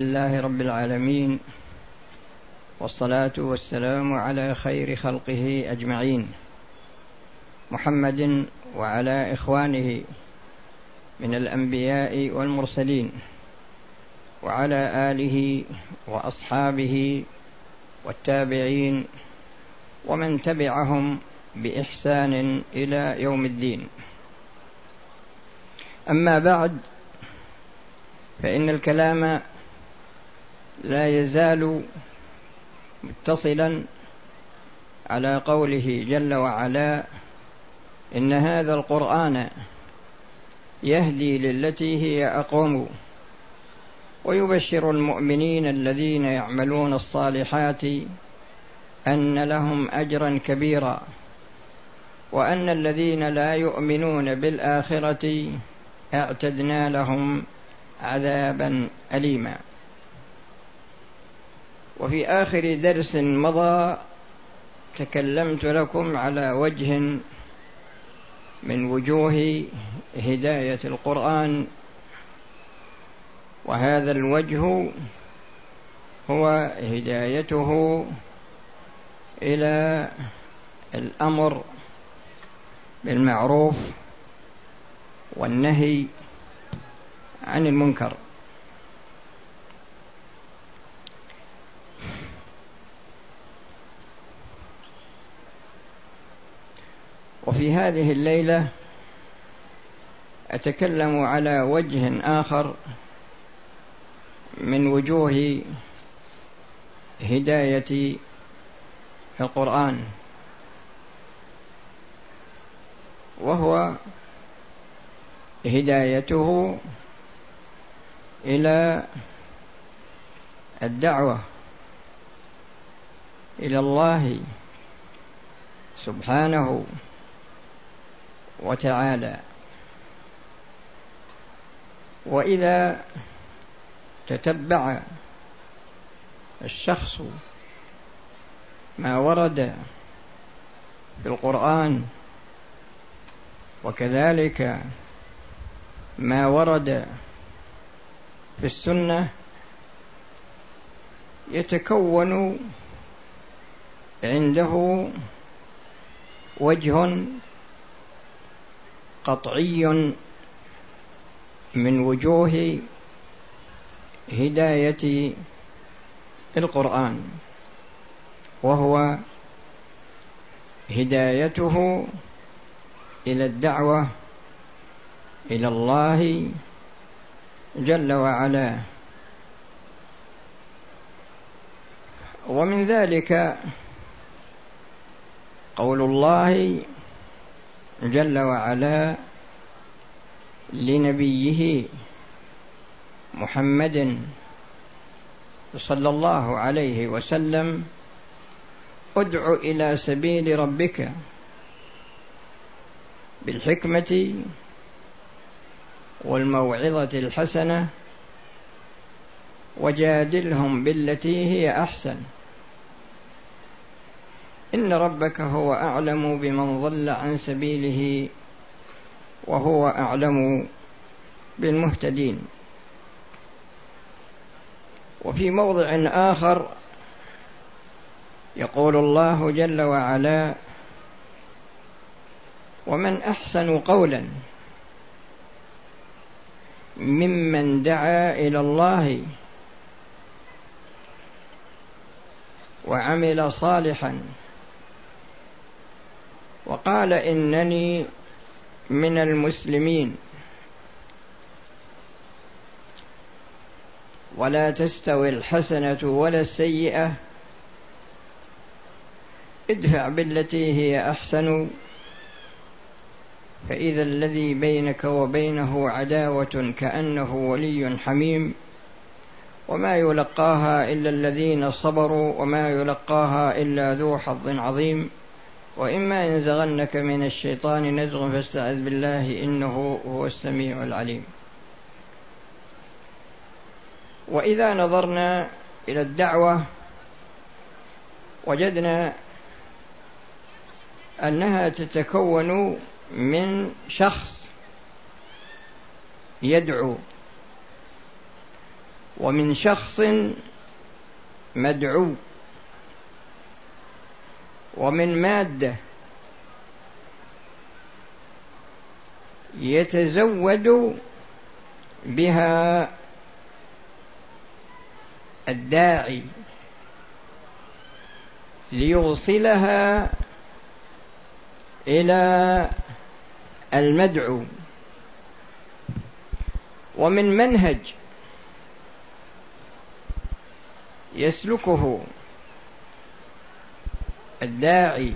لله رب العالمين والصلاة والسلام على خير خلقه أجمعين. محمد وعلى إخوانه من الأنبياء والمرسلين وعلى آله وأصحابه والتابعين ومن تبعهم بإحسان إلى يوم الدين. أما بعد فإن الكلام لا يزال متصلا على قوله جل وعلا إن هذا القرآن يهدي للتي هي أقوم ويبشر المؤمنين الذين يعملون الصالحات أن لهم اجرا كبيرا وأن الذين لا يؤمنون بالآخرة اعتدنا لهم عذابا اليما وفي آخر درس مضى تكلمت لكم على وجه من وجوه هداية القرآن وهذا الوجه هو هدايته إلى الأمر بالمعروف والنهي عن المنكر. وفي هذه الليلة أتكلم على وجه آخر من وجوه هداية القرآن وهو هدايته إلى الدعوة إلى الله سبحانه وتعالى. وإذا تتبع الشخص ما ورد في القرآن وكذلك ما ورد في السنة يتكون عنده وجه قطعي من وجوه هداية القرآن وهو هدايته إلى الدعوة إلى الله جل وعلا. ومن ذلك قول الله جل وعلا لنبيه محمد صلى الله عليه وسلم ادع إلى سبيل ربك بالحكمة والموعظة الحسنة وجادلهم بالتي هي أحسن. إن ربك هو أعلم بمن ضل عن سبيله وهو أعلم بالمهتدين. وفي موضع آخر يقول الله جل وعلا ومن أحسن قولا ممن دعا إلى الله وعمل صالحا وقال إنني من المسلمين. ولا تستوي الحسنة ولا السيئة. ادفع بالتي هي أحسن. فإذا الذي بينك وبينه عداوة كأنه ولي حميم. وما يلقاها إلا الذين صبروا وما يلقاها إلا ذو حظ عظيم. وإما ينزغنك من الشيطان نزغ فاستعذ بالله إنه هو السميع العليم. وإذا نظرنا إلى الدعوة وجدنا أنها تتكون من شخص يدعو ومن شخص مدعو. ومن مادة يتزود بها الداعي ليوصلها إلى المدعو. ومن منهج يسلكه الداعي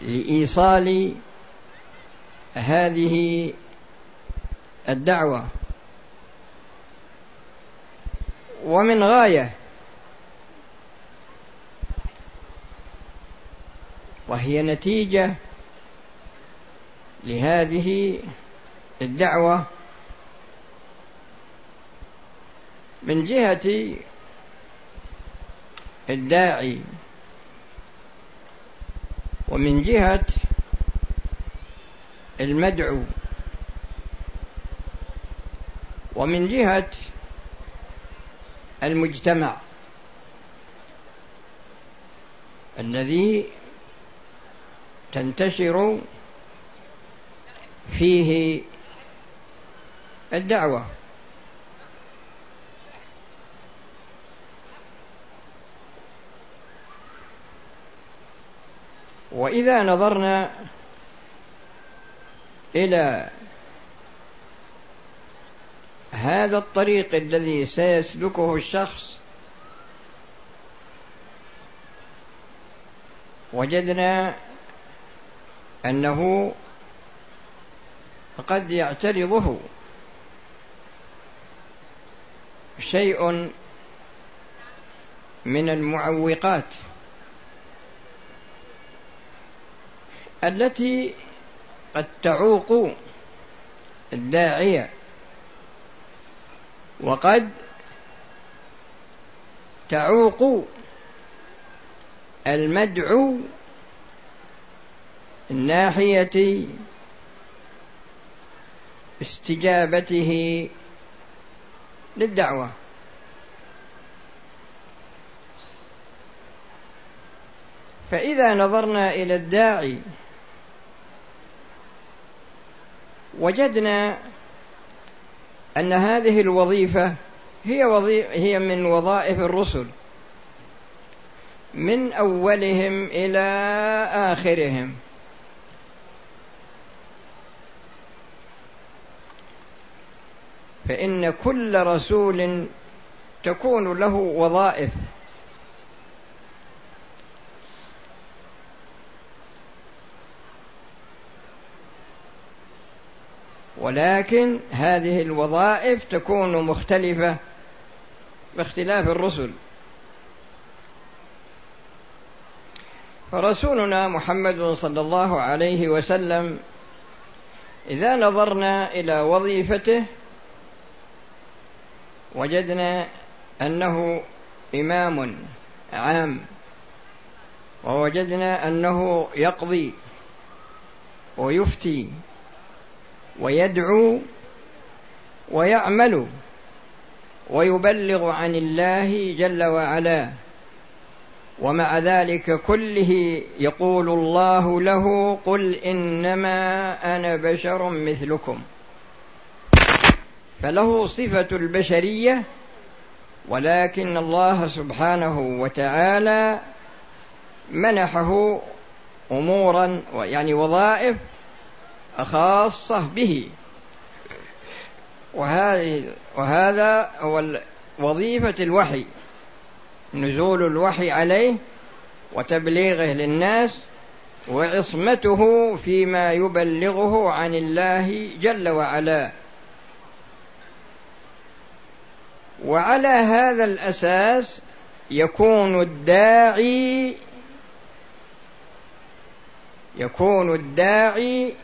لإيصال هذه الدعوة. ومن غاية وهي نتيجة لهذه الدعوة من جهة الداعي. ومن جهة المدعو. ومن جهة المجتمع. الذي تنتشر فيه الدعوة. وإذا نظرنا إلى هذا الطريق الذي سيسلكه الشخص وجدنا أنه قد يعترضه شيء من المعوقات. التي قد تعوق الداعية وقد تعوق المدعو من ناحيه استجابته للدعوة. فإذا نظرنا إلى الداعي وجدنا أن هذه الوظيفة هي وظيفة هي من وظائف الرسل من أولهم إلى آخرهم. فإن كل رسول تكون له وظائف. ولكن هذه الوظائف تكون مختلفة باختلاف الرسل. فرسولنا محمد صلى الله عليه وسلم إذا نظرنا إلى وظيفته وجدنا أنه إمام عام ووجدنا أنه يقضي ويفتي ويدعو ويعمل ويبلغ عن الله جل وعلا. ومع ذلك كله يقول الله له قل إنما أنا بشر مثلكم. فله صفة البشرية ولكن الله سبحانه وتعالى منحه أمورا يعني وظائف خاصة به. وهذا هو وظيفة الوحي. نزول الوحي عليه وتبليغه للناس وعصمته فيما يبلغه عن الله جل وعلا. وعلى هذا الأساس يكون الداعي يكون الداعي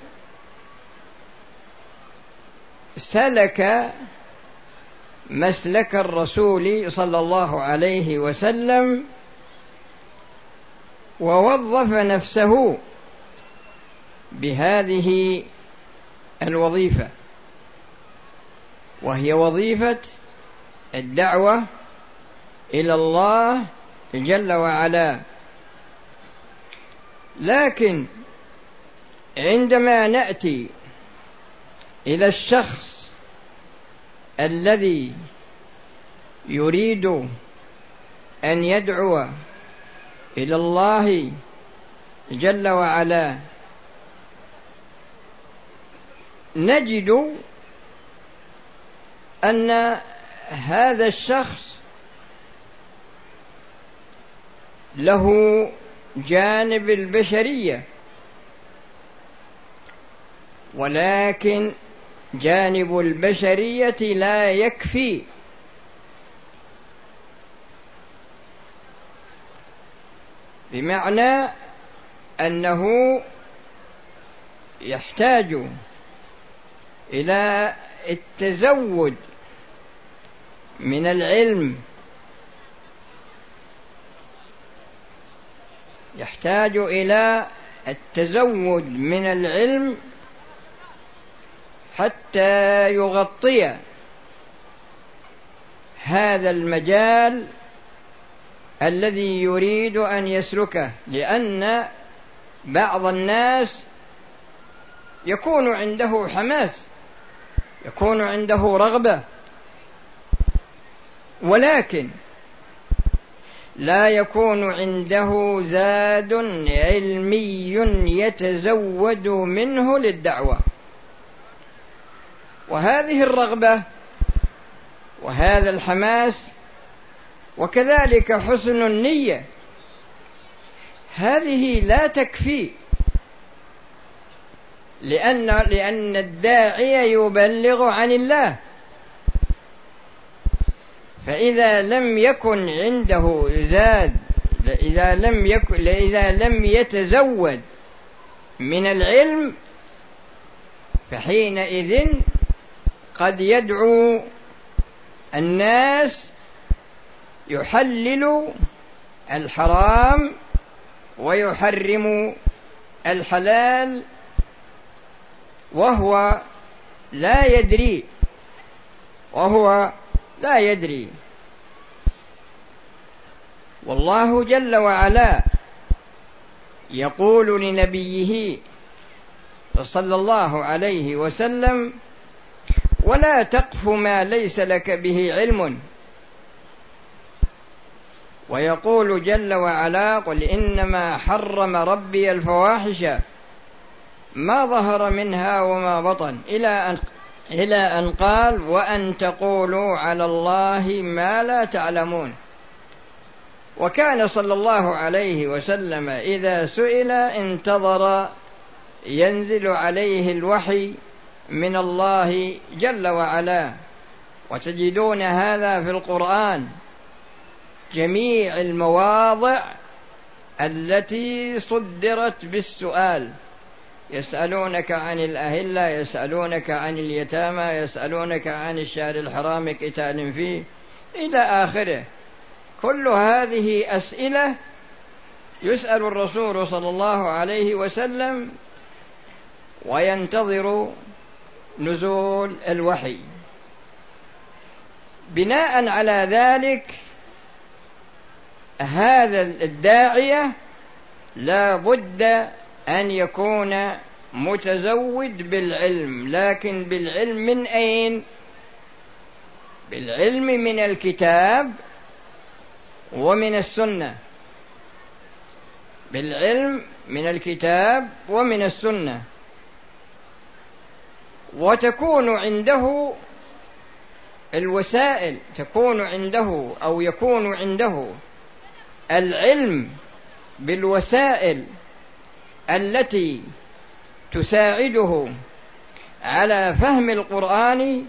سلك مسلك الرسول صلى الله عليه وسلم ووظف نفسه بهذه الوظيفة وهي وظيفة الدعوة إلى الله جل وعلا. لكن عندما نأتي إلى الشخص الذي يريد أن يدعو إلى الله جل وعلا. نجد أن هذا الشخص له جانب البشرية ولكن جانب البشرية لا يكفي. بمعنى أنه يحتاج إلى التزود من العلم. يحتاج إلى التزود من العلم حتى يغطي هذا المجال الذي يريد أن يسلكه لأن بعض الناس يكون عنده حماس يكون عنده رغبة. ولكن لا يكون عنده زاد علمي يتزود منه للدعوة. وهذه الرغبة وهذا الحماس وكذلك حسن النية. هذه لا تكفي لأن لأن الداعي يبلغ عن الله. فإذا لم يكن عنده زاد إذا لم يكن إذا لم يتزود من العلم فحينئذ قد يدعو الناس يحلل الحرام ويحرم الحلال وهو لا يدري وهو لا يدري. والله جل وعلا يقول لنبيه صلى الله عليه وسلم ولا تقف ما ليس لك به علم. ويقول جل وعلا قل إنما حرم ربي الفواحش. ما ظهر منها وما بطن. إلى ان إلى أن قال وأن تقولوا على الله ما لا تعلمون. وكان صلى الله عليه وسلم إذا سئل انتظر ينزل عليه الوحي من الله جل وعلا. وتجدون هذا في القرآن. جميع المواضع التي صدرت بالسؤال. يسألونك عن الأهلة يسألونك عن اليتامى يسألونك عن الشهر الحرام قتال فيه. إلى آخره. كل هذه أسئلة يسأل الرسول صلى الله عليه وسلم وينتظر نزول الوحي. بناء على ذلك هذا الداعية لا بد أن يكون متزود بالعلم. لكن بالعلم من أين؟ بالعلم من الكتاب ومن السنة. بالعلم من الكتاب ومن السنة. وتكون عنده الوسائل تكون عنده أو يكون عنده العلم بالوسائل التي تساعده على فهم القرآن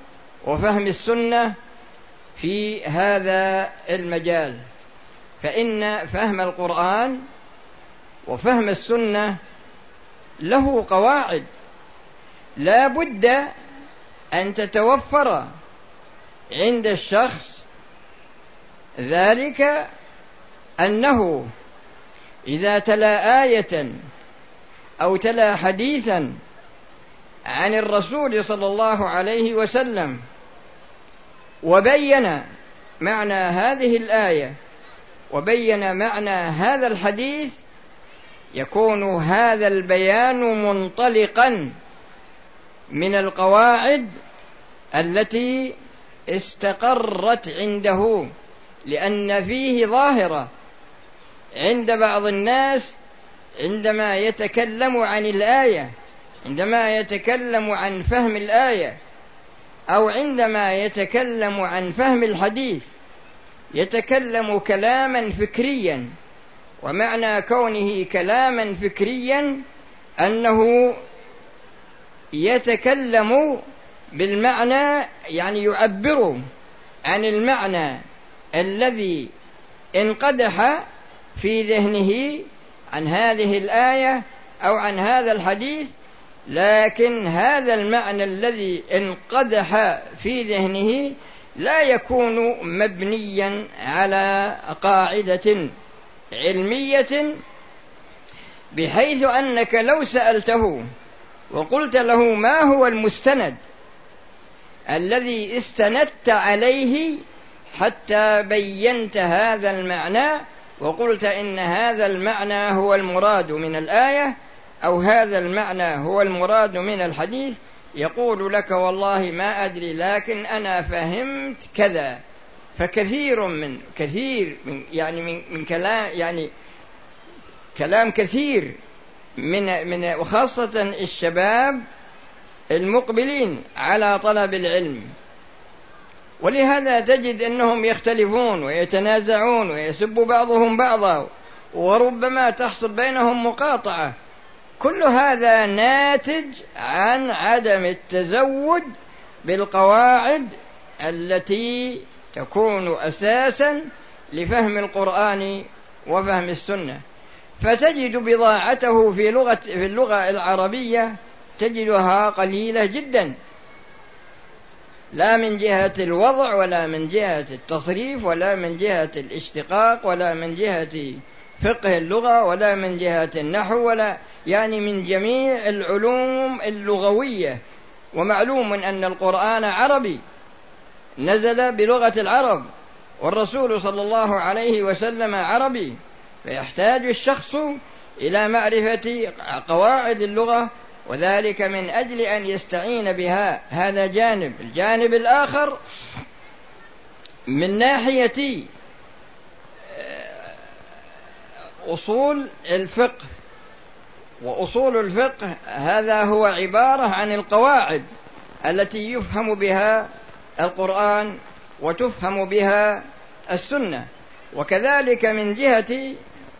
وفهم السنة في هذا المجال. فإن فهم القرآن وفهم السنة له قواعد لا بد أن تتوفر عند الشخص ذلك أنه إذا تلا آية أو تلا حديثا عن الرسول صلى الله عليه وسلم وبين معنى هذه الآية وبين معنى هذا الحديث يكون هذا البيان منطلقا من القواعد التي استقرت عنده لأن فيه ظاهرة عند بعض الناس عندما يتكلم عن الآية عندما يتكلم عن فهم الآية أو عندما يتكلم عن فهم الحديث يتكلم كلاما فكريا. ومعنى كونه كلاما فكريا أنه يتكلم بالمعنى يعني يعبر عن المعنى الذي انقدح في ذهنه عن هذه الآية أو عن هذا الحديث لكن هذا المعنى الذي انقدح في ذهنه لا يكون مبنيا على قاعدة علمية بحيث أنك لو سألته وقلت له ما هو المستند الذي استندت عليه حتى بينت هذا المعنى وقلت إن هذا المعنى هو المراد من الآية أو هذا المعنى هو المراد من الحديث يقول لك والله ما أدري لكن أنا فهمت كذا فكثير من كثير من يعني من, من كلام يعني كلام كثير من من وخاصة الشباب المقبلين على طلب العلم. ولهذا تجد أنهم يختلفون ويتنازعون ويسب بعضهم بعضا وربما تحصل بينهم مقاطعة. كل هذا ناتج عن عدم التزود بالقواعد التي تكون أساسا لفهم القرآن وفهم السنة. فتجد بضاعته في لغة في اللغة العربية تجدها قليلة جدا. لا من جهة الوضع ولا من جهة التصريف ولا من جهة الاشتقاق ولا من جهة فقه اللغة ولا من جهة النحو ولا يعني من جميع العلوم اللغوية. ومعلوم أن القرآن عربي نزل بلغة العرب والرسول صلى الله عليه وسلم عربي. فيحتاج الشخص إلى معرفة قواعد اللغة وذلك من أجل أن يستعين بها هذا جانب. الجانب الآخر من ناحية آه، أصول الفقه. وأصول الفقه هذا هو عبارة عن القواعد التي يفهم بها القرآن وتفهم بها السنة. وكذلك من جهة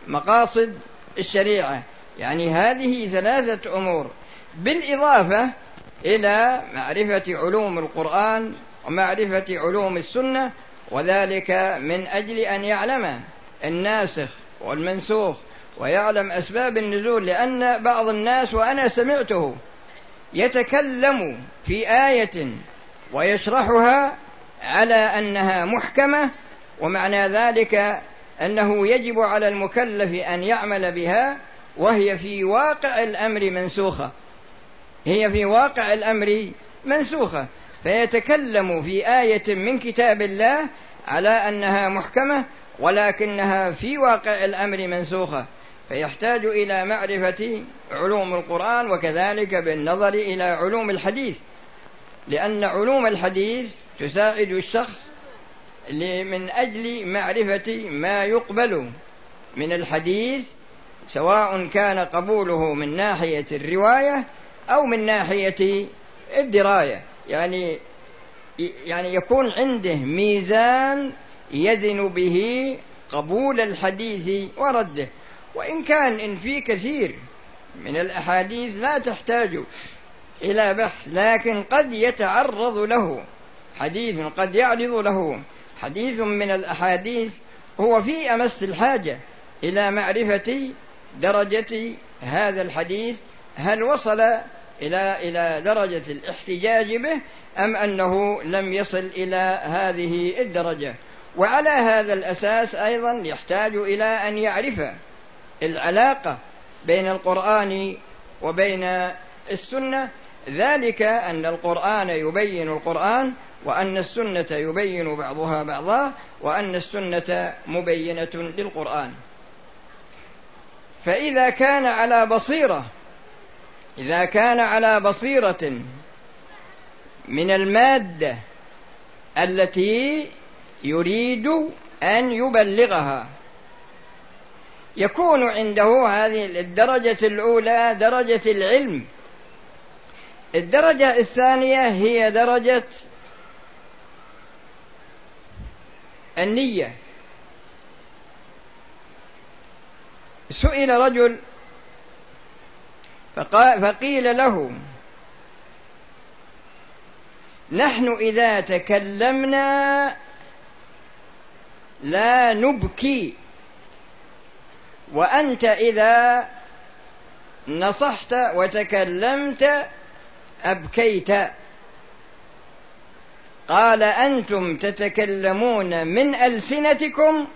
مقاصد الشريعة. يعني هذه ثلاثة أمور. بالإضافة إلى معرفة علوم القرآن ومعرفة علوم السنة وذلك من أجل أن يعلم الناسخ والمنسوخ ويعلم أسباب النزول لأن بعض الناس وأنا سمعته يتكلم في آية ويشرحها على أنها محكمة ومعنى ذلك أنه يجب على المكلف أن يعمل بها وهي في واقع الأمر منسوخة. هي في واقع الأمر منسوخة. فيتكلم في آية من كتاب الله على أنها محكمة ولكنها في واقع الأمر منسوخة. فيحتاج إلى معرفة علوم القرآن وكذلك بالنظر إلى علوم الحديث. لأن علوم الحديث تساعد الشخص من أجل معرفة ما يقبل من الحديث سواء كان قبوله من ناحية الرواية أو من ناحية الدراية. يعني يعني يكون عنده ميزان يزن به قبول الحديث ورده. وإن كان إن في كثير من الأحاديث لا تحتاج إلى بحث لكن قد يتعرض له حديث قد يعرض له. حديث من الأحاديث هو في أمس الحاجة إلى معرفة درجة هذا الحديث هل وصل إلى إلى درجة الاحتجاج به أم أنه لم يصل إلى هذه الدرجة؟ وعلى هذا الأساس أيضا يحتاج إلى أن يعرف العلاقة بين القرآن وبين السنة. ذلك أن القرآن يبين القرآن وأن السنة يبين بعضها بعضا وأن السنة مبينة للقرآن. فإذا كان على بصيرة إذا كان على بصيرة من المادة التي يريد أن يبلغها يكون عنده هذه الدرجة الأولى درجة العلم. الدرجة الثانية هي درجة النية. سئل رجل فقيل له نحن إذا تكلمنا لا نبكي وأنت إذا نصحت وتكلمت أبكيت. قال أنتم تتكلمون من ألسنتكم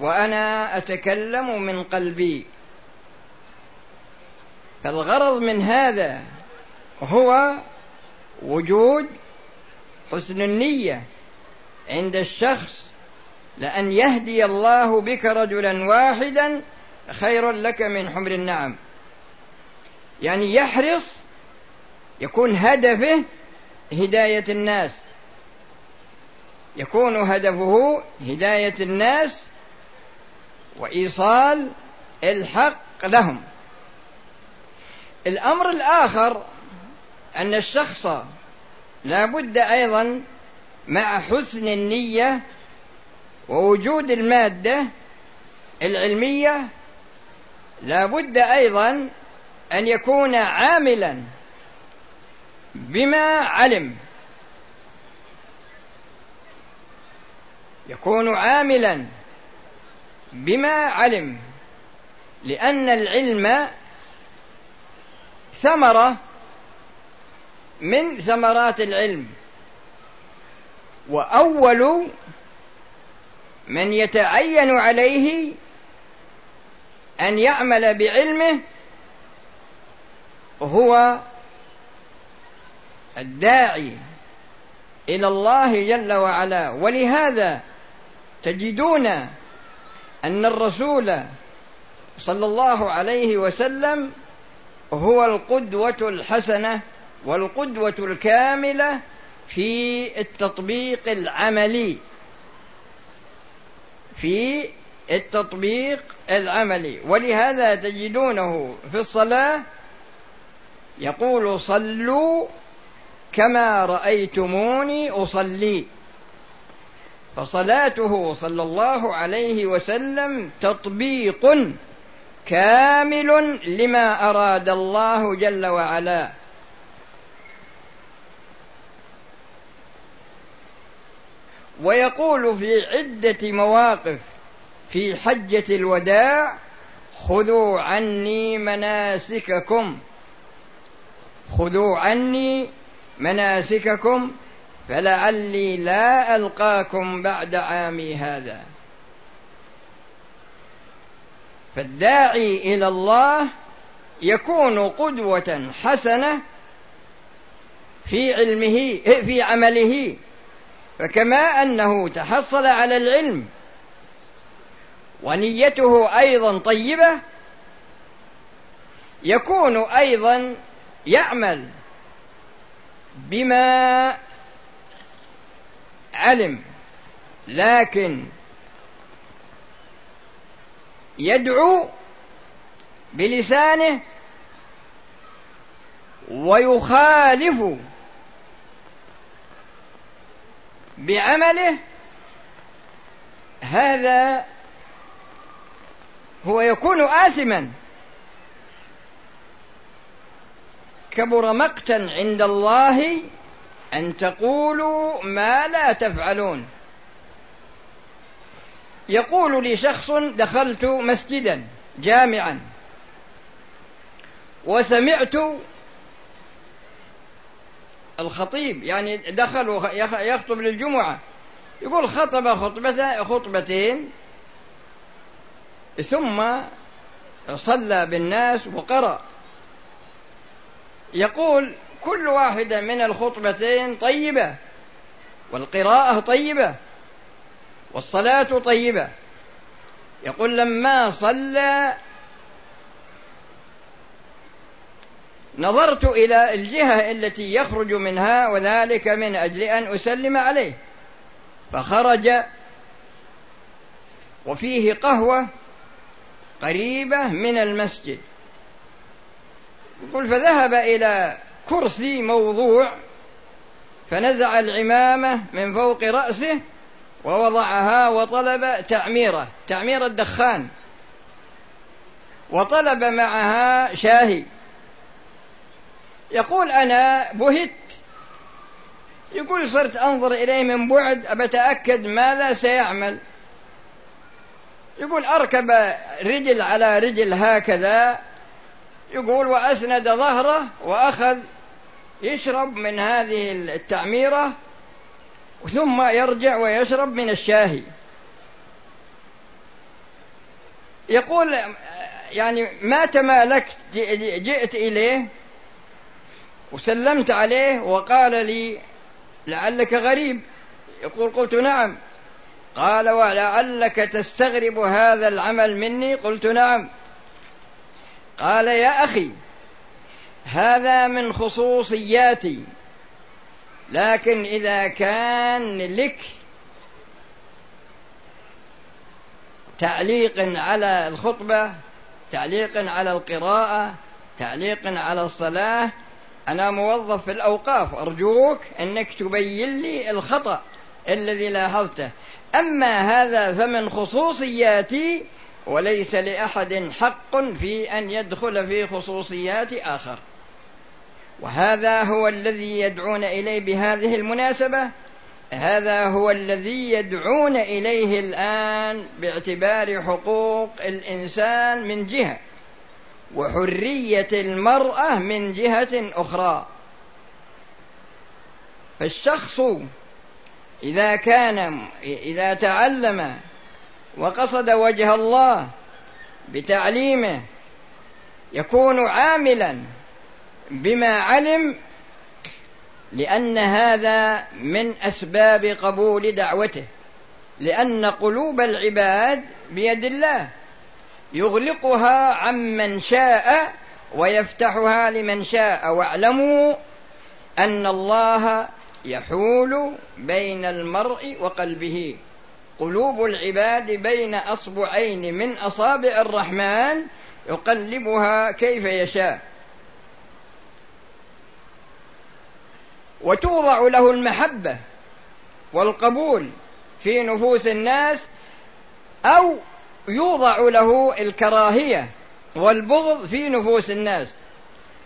وأنا أتكلم من قلبي. فالغرض من هذا هو وجود حسن النية عند الشخص لأن يهدي الله بك رجلا واحدا خير لك من حمر النعم. يعني يحرص يكون هدفه هداية الناس. يكون هدفه هداية الناس وإيصال الحق لهم. الأمر الآخر أن الشخص لا بد أيضا مع حسن النية ووجود المادة العلمية لا بد أيضا أن يكون عاملا بما علم. يكون عاملا بما علم. لأن العلم ثمرة من ثمرات العلم. وأول من يتعين عليه أن يعمل بعلمه هو الداعي إلى الله جل وعلا. ولهذا تجدون أن الرسول صلى الله عليه وسلم هو القدوة الحسنة والقدوة الكاملة في التطبيق العملي. في التطبيق العملي. ولهذا تجدونه في الصلاة يقول صلوا كما رأيتموني أصلي. فصلاته صلى الله عليه وسلم تطبيق كامل لما أراد الله جل وعلا. ويقول في عدة مواقف في حجة الوداع خذوا عني مناسككم. خذوا عني مناسككم فلعلي لا ألقاكم بعد عامي هذا. فالداعي إلى الله يكون قدوة حسنة في علمه في عمله. فكما أنه تحصل على العلم ونيته أيضا طيبة يكون أيضا يعمل بما علم لكن يدعو بلسانه ويخالف بعمله هذا هو يكون آثما. كبر مقتا عند الله أن تقولوا ما لا تفعلون. يقول لي شخص دخلت مسجدا جامعا وسمعت الخطيب يعني دخل يخطب للجمعة. يقول خطب خطبة خطبتين ثم صلى بالناس وقرأ. يقول كل واحدة من الخطبتين طيبة والقراءة طيبة والصلاة طيبة. يقول لما صلى نظرت إلى الجهة التي يخرج منها وذلك من أجل أن أسلم عليه فخرج وفيه قهوة قريبة من المسجد. يقول فذهب إلى كرسي موضوع فنزع العمامة من فوق رأسه ووضعها وطلب تعميره تعمير الدخان. وطلب معها شاهي. يقول أنا بهت. يقول صرت أنظر إليه من بعد أبتأكد ماذا سيعمل. يقول أركب رجل على رجل هكذا يقول وأسند ظهره وأخذ يشرب من هذه التعميرة ثم يرجع ويشرب من الشاهي. يقول يعني ما تمالكت جئت إليه وسلمت عليه وقال لي لعلك غريب. يقول قلت نعم. قال ولعلك تستغرب هذا العمل مني؟ قلت نعم. قال يا أخي هذا من خصوصياتي لكن إذا كان لك تعليق على الخطبة تعليق على القراءة تعليق على الصلاة أنا موظف في الأوقاف أرجوك أنك تبين لي الخطأ الذي لاحظته. أما هذا فمن خصوصياتي وليس لأحد حق في أن يدخل في خصوصيات آخر. وهذا هو الذي يدعون إليه بهذه المناسبة. هذا هو الذي يدعون إليه الآن باعتبار حقوق الإنسان من جهة وحرية المرأة من جهة أخرى. فالشخص إذا كان إذا تعلم وقصد وجه الله بتعليمه يكون عاملا بما علم لأن هذا من أسباب قبول دعوته لأن قلوب العباد بيد الله يغلقها عمن شاء ويفتحها لمن شاء. واعلموا أن الله يحول بين المرء وقلبه. قلوب العباد بين أصبعين من أصابع الرحمن يقلبها كيف يشاء. وتوضع له المحبة والقبول في نفوس الناس أو يوضع له الكراهية والبغض في نفوس الناس.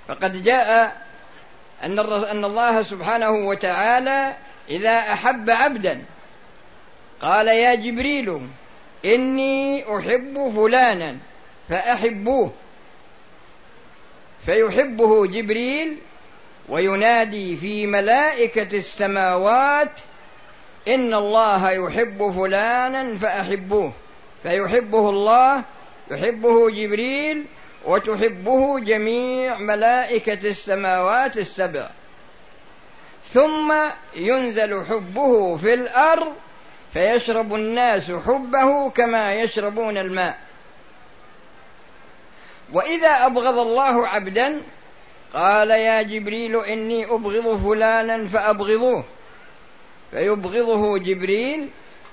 فقد جاء أن الله سبحانه وتعالى إذا أحب عبدا قال يا جبريل إني أحب فلانا فأحبوه. فيحبه جبريل وينادي في ملائكة السماوات إن الله يحب فلانا فأحبوه. فيحبه الله يحبه جبريل وتحبه جميع ملائكة السماوات السبع. ثم ينزل حبه في الأرض فيشرب الناس حبه كما يشربون الماء. وإذا أبغض الله عبدا قال يا جبريل إني أبغض فلانا فأبغضوه. فيبغضه جبريل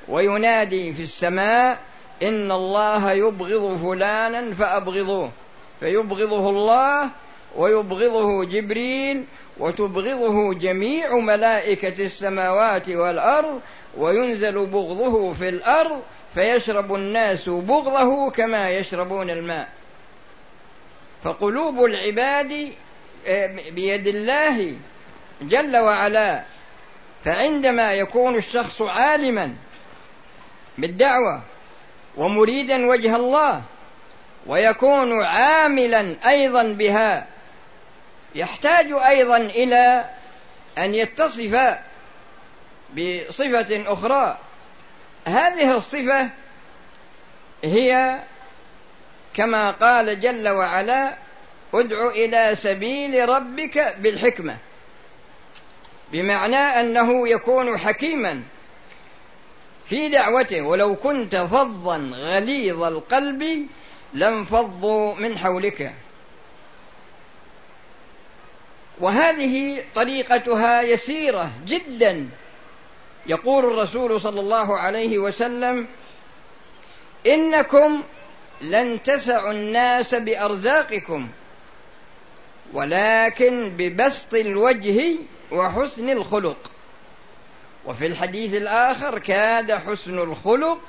وينادي في السماء إن الله يبغض فلانا فأبغضوه. فيبغضه الله ويبغضه جبريل وتبغضه جميع ملائكة السماوات والأرض وينزل بغضه في الأرض فيشرب الناس بغضه كما يشربون الماء. فقلوب العباد آه، بيد الله جل وعلا فعندما يكون الشخص عالما بالدعوة ومريدا وجه الله ويكون عاملا أيضا بها يحتاج أيضا إلى أن يتصف بصفة أخرى. هذه الصفة هي كما قال جل وعلا أدع إلى سبيل ربك بالحكمة. بمعنى أنه يكون حكيما في دعوته. ولو كنت فظا غليظ القلب لانفضوا من حولك. وهذه طريقتها يسيرة جدا يقول الرسول صلى الله عليه وسلم إنكم لن تسعوا الناس بأرزاقكم ولكن ببسط الوجه وحسن الخلق. وفي الحديث الآخر كاد حسن الخلق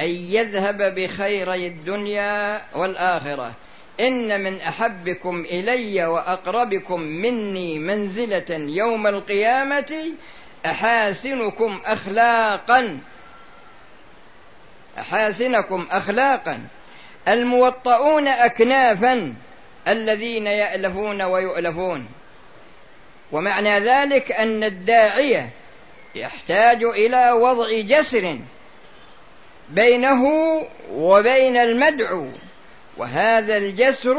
أن يذهب بخيري الدنيا والآخرة. إن من أحبكم إلي وأقربكم مني منزلة يوم القيامة أحاسنكم اخلاقا. أحاسنكم اخلاقا. الموطؤون اكنافا. الذين يألفون ويؤلفون. ومعنى ذلك أن الداعية يحتاج إلى وضع جسر بينه وبين المدعو. وهذا الجسر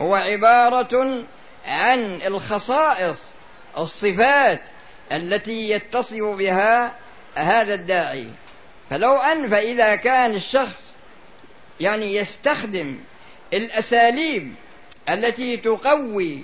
هو عبارة عن الخصائص الصفات التي يتصف بها هذا الداعي. فلو أن فإذا كان الشخص يعني يستخدم الأساليب التي تقوي